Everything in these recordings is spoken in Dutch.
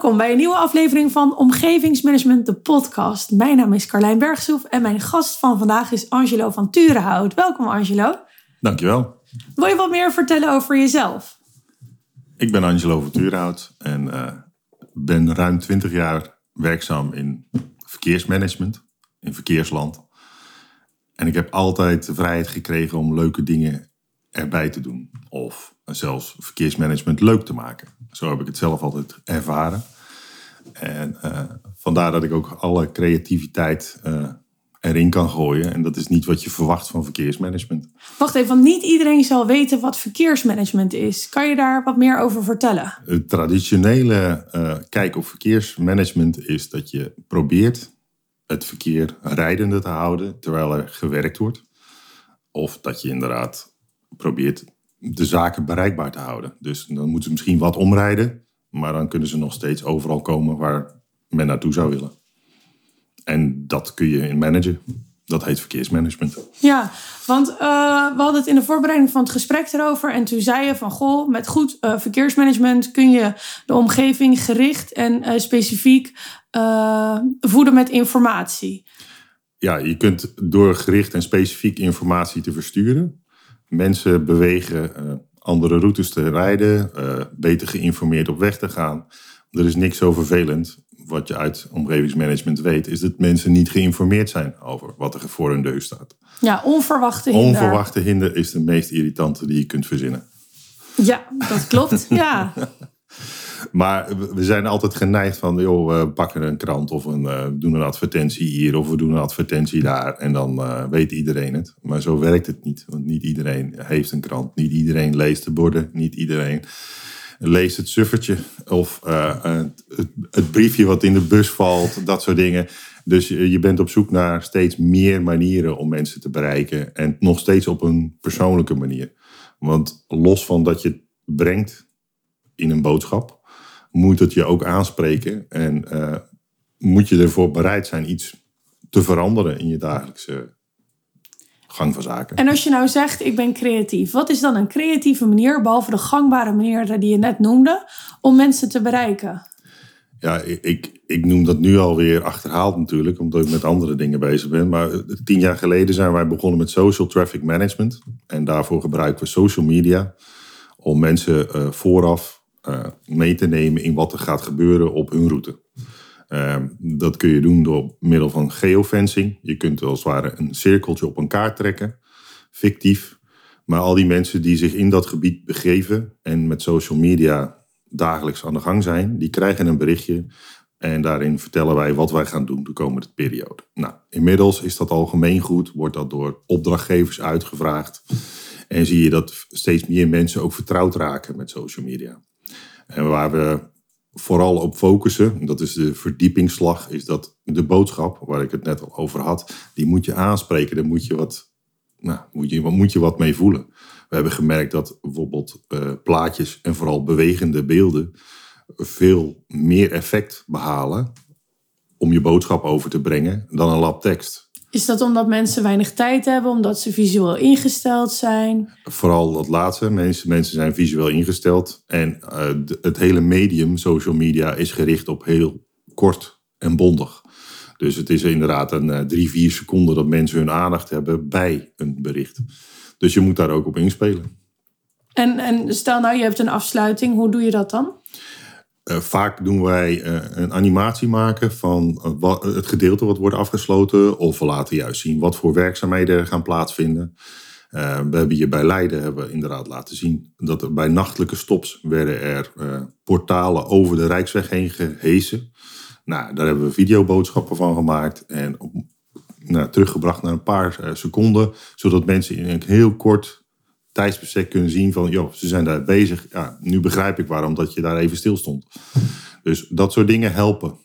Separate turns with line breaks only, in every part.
Welkom bij een nieuwe aflevering van Omgevingsmanagement, de podcast. Mijn naam is Carlijn Bergsoef en mijn gast van vandaag is Angelo van Turenhout. Welkom Angelo.
Dankjewel.
Wil je wat meer vertellen over jezelf?
Ik ben Angelo van Turenhout en uh, ben ruim 20 jaar werkzaam in verkeersmanagement, in verkeersland. En ik heb altijd de vrijheid gekregen om leuke dingen erbij te doen. Of zelfs verkeersmanagement leuk te maken. Zo heb ik het zelf altijd ervaren. En uh, vandaar dat ik ook alle creativiteit uh, erin kan gooien. En dat is niet wat je verwacht van verkeersmanagement.
Wacht even, want niet iedereen zal weten wat verkeersmanagement is. Kan je daar wat meer over vertellen?
Het traditionele uh, kijk op verkeersmanagement is dat je probeert het verkeer rijdende te houden terwijl er gewerkt wordt. Of dat je inderdaad probeert de zaken bereikbaar te houden. Dus dan moeten ze misschien wat omrijden, maar dan kunnen ze nog steeds overal komen waar men naartoe zou willen. En dat kun je in managen. Dat heet verkeersmanagement.
Ja, want uh, we hadden het in de voorbereiding van het gesprek erover. En toen zei je van, goh, met goed uh, verkeersmanagement kun je de omgeving gericht en uh, specifiek voeden met informatie.
Ja, je kunt door gericht en specifiek informatie te versturen, mensen bewegen andere routes te rijden, beter geïnformeerd op weg te gaan. Er is niks zo vervelend wat je uit omgevingsmanagement weet, is dat mensen niet geïnformeerd zijn over wat er voor hun deur staat.
Ja, onverwachte hinder.
Onverwachte hinder is de meest irritante die je kunt verzinnen.
Ja, dat klopt. ja.
Maar we zijn altijd geneigd van, joh, we pakken een krant of een, uh, doen een advertentie hier of we doen een advertentie daar en dan uh, weet iedereen het. Maar zo werkt het niet, want niet iedereen heeft een krant, niet iedereen leest de borden, niet iedereen lees het suffertje of uh, het, het, briefje wat in de bus valt, dat soort dingen. Dus je bent op zoek naar steeds meer manieren om mensen te bereiken en nog steeds op een persoonlijke manier. Want los van dat je het brengt in een boodschap, moet het je ook aanspreken en uh, moet je ervoor bereid zijn iets te veranderen in je dagelijkse gang van zaken.
En als je nou zegt, ik ben creatief, wat is dan een creatieve manier, behalve de gangbare manier die je net noemde, om mensen te bereiken?
Ja, ik, ik noem dat nu alweer achterhaald natuurlijk, omdat ik met andere dingen bezig ben. Maar tien jaar geleden zijn wij begonnen met social traffic management. En daarvoor gebruiken we social media om mensen uh, vooraf uh, mee te nemen in wat er gaat gebeuren op hun route. Uh, dat kun je doen door middel van geofencing. Je kunt als het ware een cirkeltje op een kaart trekken, fictief. Maar al die mensen die zich in dat gebied begeven en met social media dagelijks aan de gang zijn, die krijgen een berichtje. En daarin vertellen wij wat wij gaan doen de komende periode. Nou, inmiddels is dat algemeen goed, wordt dat door opdrachtgevers uitgevraagd. En zie je dat steeds meer mensen ook vertrouwd raken met social media. En waar we vooral op focussen, dat is de verdiepingsslag, is dat de boodschap, waar ik het net al over had, die moet je aanspreken. Daar moet je wat, nou, moet je, moet je wat mee voelen. We hebben gemerkt dat bijvoorbeeld uh, plaatjes en vooral bewegende beelden veel meer effect behalen om je boodschap over te brengen dan een lab tekst.
Is dat omdat mensen weinig tijd hebben, omdat ze visueel ingesteld zijn?
Vooral dat laatste. Mensen, mensen zijn visueel ingesteld. En uh, het hele medium, social media, is gericht op heel kort en bondig. Dus het is inderdaad een uh, drie, vier seconden dat mensen hun aandacht hebben bij een bericht. Dus je moet daar ook op inspelen.
En, en stel nou, je hebt een afsluiting. Hoe doe je dat dan?
Uh, vaak doen wij uh, een animatie maken van wat, het gedeelte wat wordt afgesloten. Of we laten juist zien wat voor werkzaamheden er gaan plaatsvinden. we hebben hier bij Leiden hebben we inderdaad laten zien dat er bij nachtelijke stops werden er portalen over de Rijksweg heen gehesen. Nou, daar hebben we videoboodschappen van gemaakt en op, nou, teruggebracht naar een paar seconden. Zodat mensen in een heel kort kunnen zien van, joh, ze zijn daar bezig. Ja, nu begrijp ik waarom dat je daar even stil stond. Dus dat soort dingen helpen.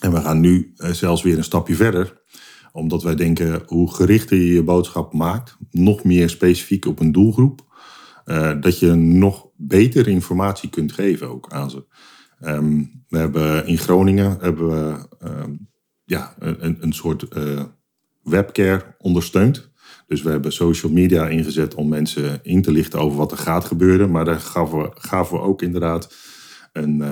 En we gaan nu eh, zelfs weer een stapje verder. Omdat wij denken, hoe gerichter je je boodschap maakt, nog meer specifiek op een doelgroep, uh, dat je nog beter informatie kunt geven ook aan ze. Um, we hebben in Groningen hebben we um, ja, een, een soort uh, webcare ondersteund. Dus we hebben social media ingezet om mensen in te lichten over wat er gaat gebeuren. Maar daar gaven we, gaven we ook inderdaad een, uh,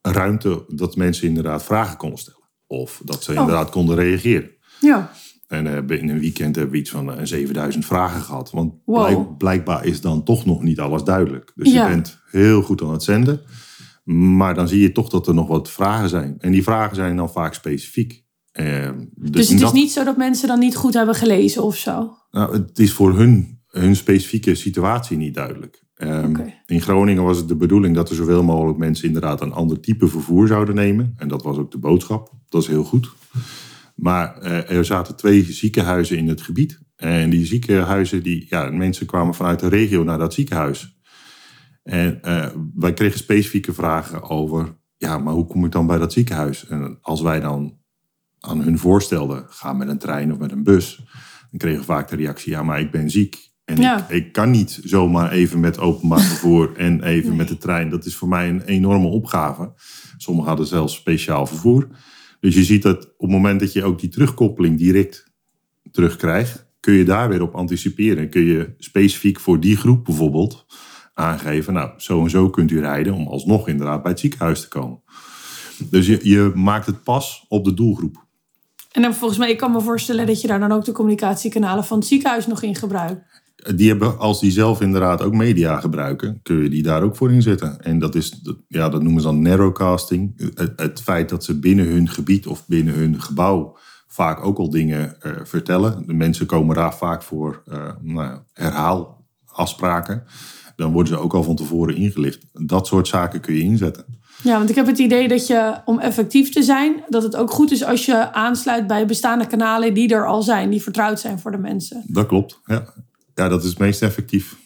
ruimte dat mensen inderdaad vragen konden stellen. Of dat ze inderdaad konden reageren.
Ja.
En in een weekend hebben we iets van uh, 7000 vragen gehad. Want
Wow.
blijk- blijkbaar is dan toch nog niet alles duidelijk. Dus
Ja.
je bent heel goed aan het zenden. Maar dan zie je toch dat er nog wat vragen zijn. En die vragen zijn dan vaak specifiek. Eh, dus
Dus het is
dat-
niet zo dat mensen dan niet goed hebben gelezen of zo.
nou, het is voor hun, hun specifieke situatie niet duidelijk. Ehm. In Groningen was het de bedoeling dat er zoveel mogelijk mensen inderdaad een ander type vervoer zouden nemen. En dat was ook de boodschap. Dat is heel goed. Maar eh, er zaten twee ziekenhuizen in het gebied. En die ziekenhuizen, die, ja, mensen kwamen vanuit de regio naar dat ziekenhuis. En eh, wij kregen specifieke vragen over, ja, maar hoe kom ik dan bij dat ziekenhuis? En als wij dan aan hun voorstelden, ga met een trein of met een bus, dan kregen we vaak de reactie, ja, maar ik ben ziek. En
Ja.
ik, ik kan niet zomaar even met openbaar vervoer en even
Nee.
met de trein. Dat is voor mij een enorme opgave. Sommigen hadden zelfs speciaal vervoer. Dus je ziet dat op het moment dat je ook die terugkoppeling direct terugkrijgt, kun je daar weer op anticiperen. Kun je specifiek voor die groep bijvoorbeeld aangeven, nou, zo en zo kunt u rijden om alsnog inderdaad bij het ziekenhuis te komen. Dus je, je maakt het pas op de doelgroep.
En dan volgens mij, ik kan me voorstellen dat je daar dan ook de communicatiekanalen van het ziekenhuis nog in gebruikt.
Die hebben, als die zelf inderdaad ook media gebruiken, kun je die daar ook voor inzetten. En dat is, ja, dat noemen ze dan narrowcasting. Het, feit dat ze binnen hun gebied of binnen hun gebouw vaak ook al dingen eh, vertellen. De mensen komen daar vaak voor eh nou, herhaalafspraken. Dan worden ze ook al van tevoren ingelicht. Dat soort zaken kun je inzetten.
Ja, want ik heb het idee dat je, om effectief te zijn, dat het ook goed is als je aansluit bij bestaande kanalen die er al zijn, die vertrouwd zijn voor de mensen.
Dat klopt. Ja, ja dat is het meest effectief.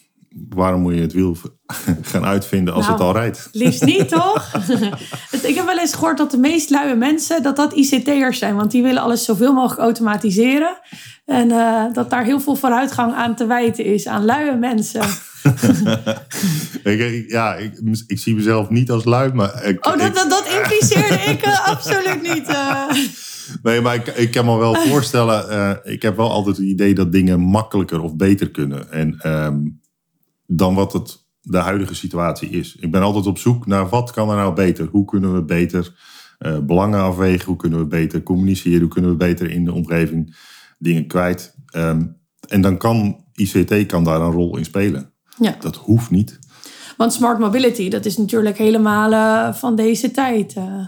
Waarom moet je het wiel gaan uitvinden als
Nou,
het al rijdt?
Liefst niet, toch? Ik heb wel eens gehoord dat de meest luie mensen, dat dat ICT'ers zijn. Want die willen alles zoveel mogelijk automatiseren. En eh, dat daar heel veel vooruitgang aan te wijten is, aan luie mensen.
Ik, ja, ik, ik zie mezelf niet als lui, maar... Ik,
Oh, dat, dat, dat impliceerde ik eh, absoluut niet. eh.
Nee, maar ik, ik kan me wel voorstellen... eh, ik heb wel altijd het idee dat dingen makkelijker of beter kunnen. En, ehm, dan wat het, de huidige situatie is. Ik ben altijd op zoek naar wat kan er nou beter? Hoe kunnen we beter belangen afwegen? Hoe kunnen we beter communiceren? Hoe kunnen we beter in de omgeving dingen kwijt? Ehm, en dan kan ICT kan daar een rol in spelen.
Ja,
Dat hoeft niet.
want smart mobility, dat is natuurlijk helemaal eh, van deze tijd. eh.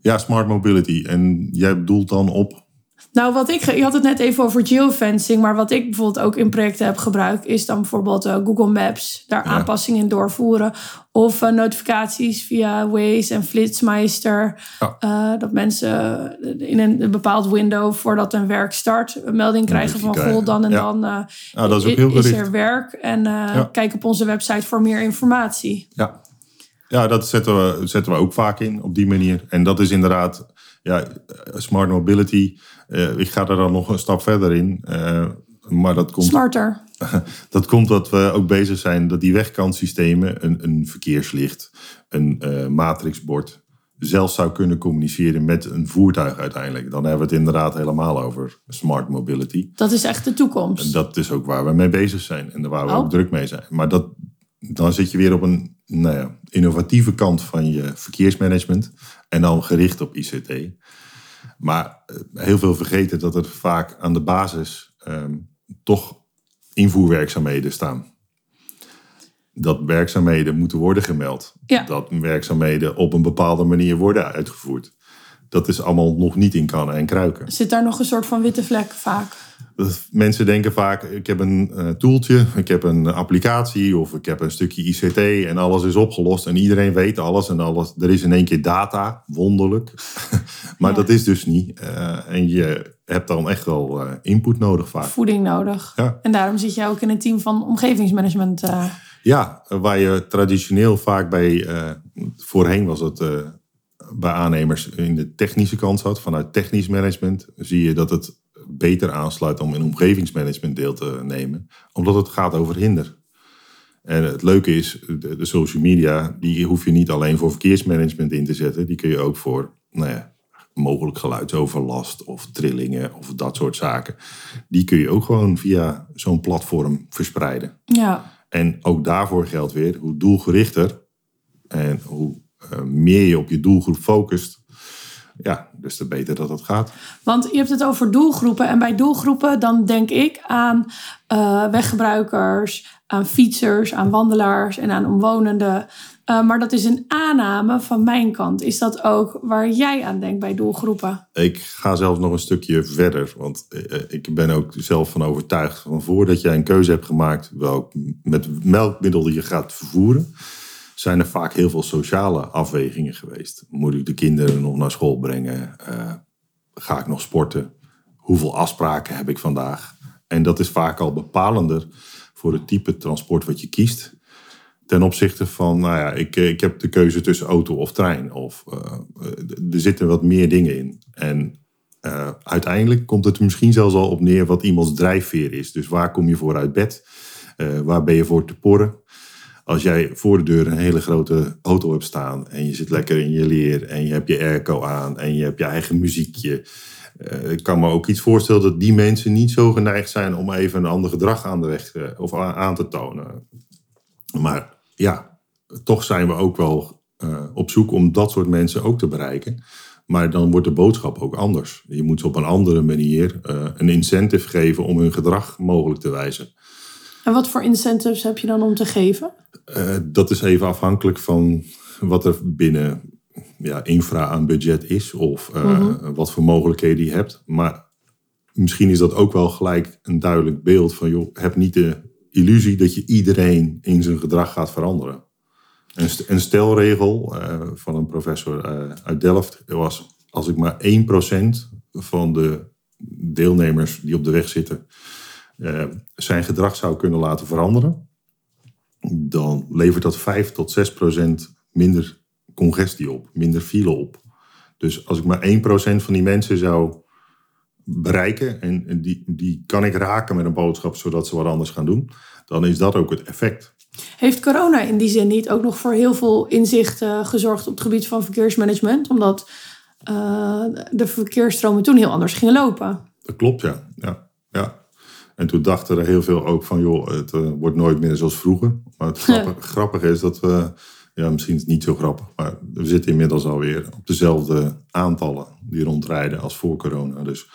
Ja, smart mobility. En jij bedoelt dan op...
Nou, wat ik, je had het net even over geofencing, maar wat ik bijvoorbeeld ook in projecten heb gebruikt, is dan bijvoorbeeld eh, Google Maps, daar
Ja.
aanpassingen in doorvoeren. Of eh, notificaties via Waze en Flitsmeister.
Ja.
Eh, dat mensen in een, bepaald window voordat een werk start, een melding krijgen van
krijgen.
goh, dan en
Ja.
dan
Nou, dat is ook heel
is er werk. En kijk op onze website voor meer informatie.
Ja, ja dat zetten we, zetten we ook vaak in op die manier. En dat is inderdaad, ja, smart mobility. eh, ik ga er dan nog een stap verder in. eh, maar dat komt,
Smarter.
dat komt dat we ook bezig zijn dat die wegkantsystemen, een, een verkeerslicht, een eh, matrixbord, zelfs zou kunnen communiceren met een voertuig uiteindelijk. Dan hebben we het inderdaad helemaal over smart mobility.
Dat is echt de toekomst.
En dat is ook waar we mee bezig zijn en waar we
Oh.
ook druk mee zijn. Maar dat, dan zit je weer op een nou ja, innovatieve kant van je verkeersmanagement en dan gericht op ICT. Maar eh, heel veel vergeten dat er vaak aan de basis ehm, toch invoerwerkzaamheden staan. Dat werkzaamheden moeten worden gemeld.
Ja.
Dat werkzaamheden op een bepaalde manier worden uitgevoerd. Dat is allemaal nog niet in kannen en kruiken.
Zit daar nog een soort van witte vlek vaak?
Mensen denken vaak, ik heb een eh, toeltje, ik heb een applicatie of ik heb een stukje ICT en alles is opgelost en iedereen weet alles en alles. Er is in één keer data, wonderlijk. maar
Ja.
dat is dus niet. Eh, en je hebt dan echt wel eh, input nodig vaak.
Voeding nodig.
Ja.
En daarom zit jij ook in een team van omgevingsmanagement.
Ja, waar je traditioneel vaak bij, voorheen was het bij aannemers in de technische kant zat. Vanuit technisch management zie je dat het beter aansluit om in omgevingsmanagement deel te nemen. Omdat het gaat over hinder. En het leuke is, de, de social media, die hoef je niet alleen voor verkeersmanagement in te zetten. Die kun je ook voor, nou ja, mogelijk geluidsoverlast of trillingen of dat soort zaken. Die kun je ook gewoon via zo'n platform verspreiden.
ja.
En ook daarvoor geldt weer, hoe doelgerichter en hoe meer je op je doelgroep focust, ja, dus te beter dat het gaat.
Want je hebt het over doelgroepen. En bij doelgroepen dan denk ik aan uh, weggebruikers, aan fietsers, aan wandelaars en aan omwonenden. Uh, maar dat is een aanname van mijn kant. Is dat ook waar jij aan denkt bij doelgroepen?
Ik ga zelfs nog een stukje verder. Want uh, ik ben ook zelf van overtuigd van voordat jij een keuze hebt gemaakt welk met melkmiddel je gaat vervoeren, zijn er vaak heel veel sociale afwegingen geweest. Moet ik de kinderen nog naar school brengen? Uh, ga ik nog sporten? Hoeveel afspraken heb ik vandaag? En dat is vaak al bepalender voor het type transport wat je kiest. Ten opzichte van, nou ja, ik, ik heb de keuze tussen auto of trein. Of uh, er zitten wat meer dingen in. En uiteindelijk komt het misschien zelfs al op neer wat iemands drijfveer is. Dus waar kom je voor uit bed? waar ben je voor te porren? Als jij voor de deur een hele grote auto hebt staan en je zit lekker in je leer en je hebt je airco aan en je hebt je eigen muziekje. Uh, ik kan me ook iets voorstellen dat die mensen niet zo geneigd zijn om even een ander gedrag aan de weg uh, of aan te tonen. Maar ja, toch zijn we ook wel uh, op zoek om dat soort mensen ook te bereiken. Maar dan wordt de boodschap ook anders. Je moet ze op een andere manier een incentive geven om hun gedrag mogelijk te wijzen.
En wat voor incentives heb je dan om te geven?
Uh, dat is even afhankelijk van wat er binnen ja, infra aan budget is of uh, mm-hmm. wat voor mogelijkheden je hebt. Maar misschien is dat ook wel gelijk een duidelijk beeld van, joh, heb niet de illusie dat je iedereen in zijn gedrag gaat veranderen. Een, st een stelregel uh, van een professor uit Delft was, als ik maar 1% van de deelnemers die op de weg zitten uh, zijn gedrag zou kunnen laten veranderen, dan levert dat 5 tot 6 procent minder congestie op, minder file op. Dus als ik maar 1 procent van die mensen zou bereiken en die, die kan ik raken met een boodschap zodat ze wat anders gaan doen, dan is dat ook het effect.
Heeft corona in die zin niet ook nog voor heel veel inzicht uh, gezorgd op het gebied van verkeersmanagement? Omdat uh, de verkeersstromen toen heel anders gingen lopen.
Dat klopt, ja. ja, ja. En toen dachten er heel veel ook van, joh, het uh, wordt nooit meer zoals vroeger. Maar het grappige, is dat we, ja, misschien is het niet zo grappig, maar we zitten inmiddels alweer op dezelfde aantallen die rondrijden als voor corona. Dus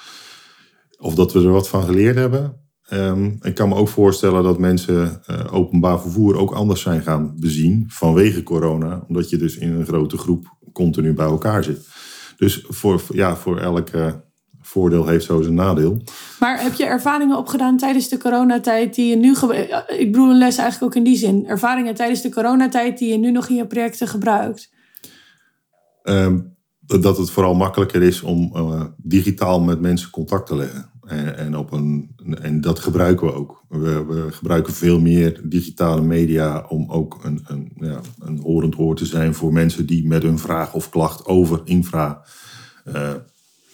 of dat we er wat van geleerd hebben. Um, ik kan me ook voorstellen dat mensen uh, openbaar vervoer ook anders zijn gaan bezien vanwege corona. Omdat je dus in een grote groep continu bij elkaar zit. Dus voor, ja, voor elke voordeel heeft zo zijn nadeel.
Maar heb je ervaringen opgedaan tijdens de coronatijd die je nu... Ik bedoel een les eigenlijk ook in die zin. Ervaringen tijdens de coronatijd die je nu nog in je projecten gebruikt?
Um, dat het vooral makkelijker is om uh, digitaal met mensen contact te leggen. En, en, op een, en dat gebruiken we ook. We, we, gebruiken veel meer digitale media om ook een, een, ja, een oor te zijn voor mensen die met hun vraag of klacht over infra uh,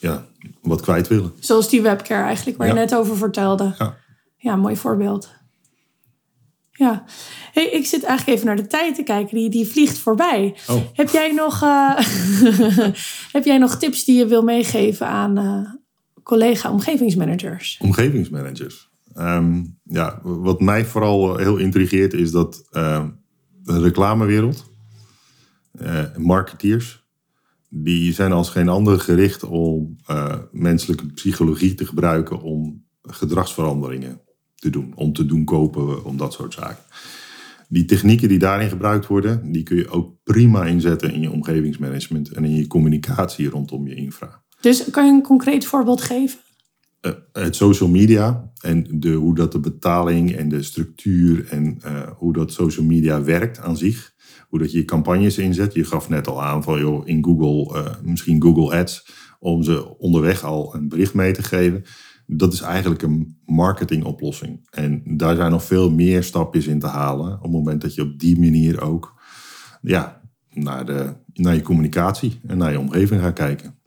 ja, wat kwijt willen.
Zoals die webcare eigenlijk, waar ja. je net over vertelde. Ja, ja mooi voorbeeld. Ja, hey, ik zit eigenlijk even naar de tijd te kijken. Die, die vliegt voorbij. Oh. Heb, jij nog, uh, heb jij nog tips die je wil meegeven aan uh, collega-omgevingsmanagers?
Omgevingsmanagers. Um, ja, wat mij vooral heel intrigeert is dat uh, de reclamewereld, marketeers, die zijn als geen ander gericht om uh, menselijke psychologie te gebruiken om gedragsveranderingen te doen. Om te doen kopen, om dat soort zaken. Die technieken die daarin gebruikt worden, die kun je ook prima inzetten in je omgevingsmanagement en in je communicatie rondom je infra.
Dus kan je een concreet voorbeeld geven?
Uh, het social media en de, hoe dat de betaling en de structuur en uh, hoe dat social media werkt aan zich hoe dat je je campagnes inzet. Je gaf net al aan van joh, in Google, uh, misschien Google Ads, om ze onderweg al een bericht mee te geven. Dat is eigenlijk een marketingoplossing. En daar zijn nog veel meer stapjes in te halen. Op het moment dat je op die manier ook ja, naar, de, naar je communicatie en naar je omgeving gaat kijken.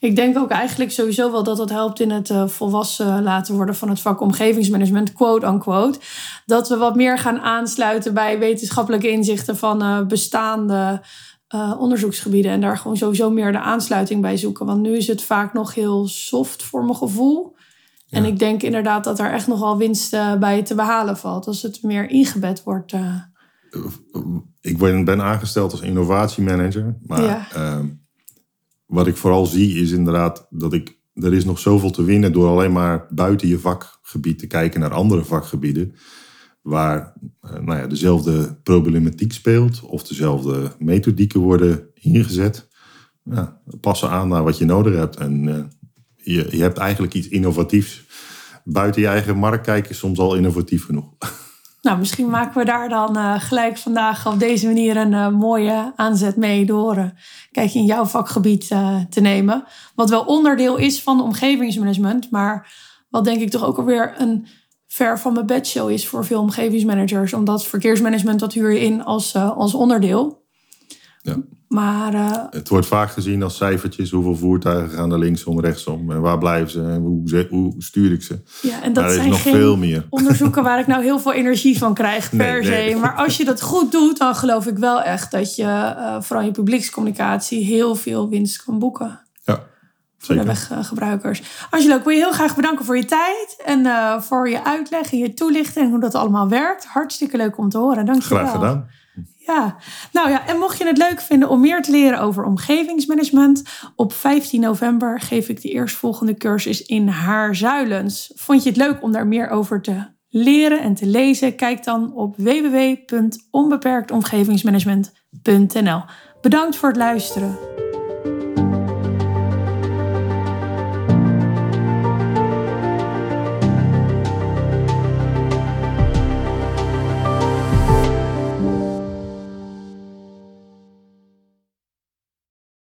Ik denk ook eigenlijk sowieso wel dat het helpt in het uh, volwassen laten worden van het vak omgevingsmanagement, quote unquote. Dat we wat meer gaan aansluiten bij wetenschappelijke inzichten van uh, bestaande uh, onderzoeksgebieden. En daar gewoon sowieso meer de aansluiting bij zoeken. Want nu is het vaak nog heel soft voor mijn gevoel. En ik denk inderdaad dat er echt nog wel winst bij te behalen valt als het meer ingebed wordt.
ik ben, ben aangesteld als innovatiemanager. Maar
Ja.
Wat ik vooral zie is inderdaad dat ik... Er is nog zoveel te winnen door alleen maar buiten je vakgebied te kijken naar andere vakgebieden. Waar eh, nou ja, dezelfde problematiek speelt of dezelfde methodieken worden ingezet. Ja, passen aan naar wat je nodig hebt. En eh, je, je hebt eigenlijk iets innovatiefs. Buiten je eigen markt kijken is soms al innovatief genoeg.
Nou, misschien maken we daar dan eh, gelijk vandaag op deze manier een eh, mooie aanzet mee door eh, kijk in jouw vakgebied te nemen. Wat wel onderdeel is van omgevingsmanagement, maar wat denk ik toch ook alweer een ver van mijn bedshow is voor veel omgevingsmanagers. Omdat verkeersmanagement, dat huur je in als, als onderdeel.
Ja.
Maar eh,
Het wordt vaak gezien als cijfertjes. Hoeveel voertuigen gaan er linksom, rechtsom? En waar blijven ze? En hoe, ze- hoe stuur ik ze?
ja, en dat
maar er is
zijn
nog
geen
veel meer.
onderzoeken waar ik nou heel veel energie van krijg per
nee.
se. Maar als je dat goed doet, dan geloof ik wel echt dat je eh, vooral in je publiekscommunicatie heel veel winst kan boeken.
Ja,
Voor de weggebruikers. Angelo, ik wil je heel graag bedanken voor je tijd en eh, voor je uitleg en je toelichting en hoe dat allemaal werkt. Hartstikke leuk om te horen. Dank je wel.
Graag gedaan.
Nou ja, en mocht je het leuk vinden om meer te leren over omgevingsmanagement, op 15 november geef ik de eerstvolgende cursus in Haarzuilens. Vond je het leuk om daar meer over te leren en te lezen? Kijk dan op www.onbeperktomgevingsmanagement.nl. Bedankt voor het luisteren.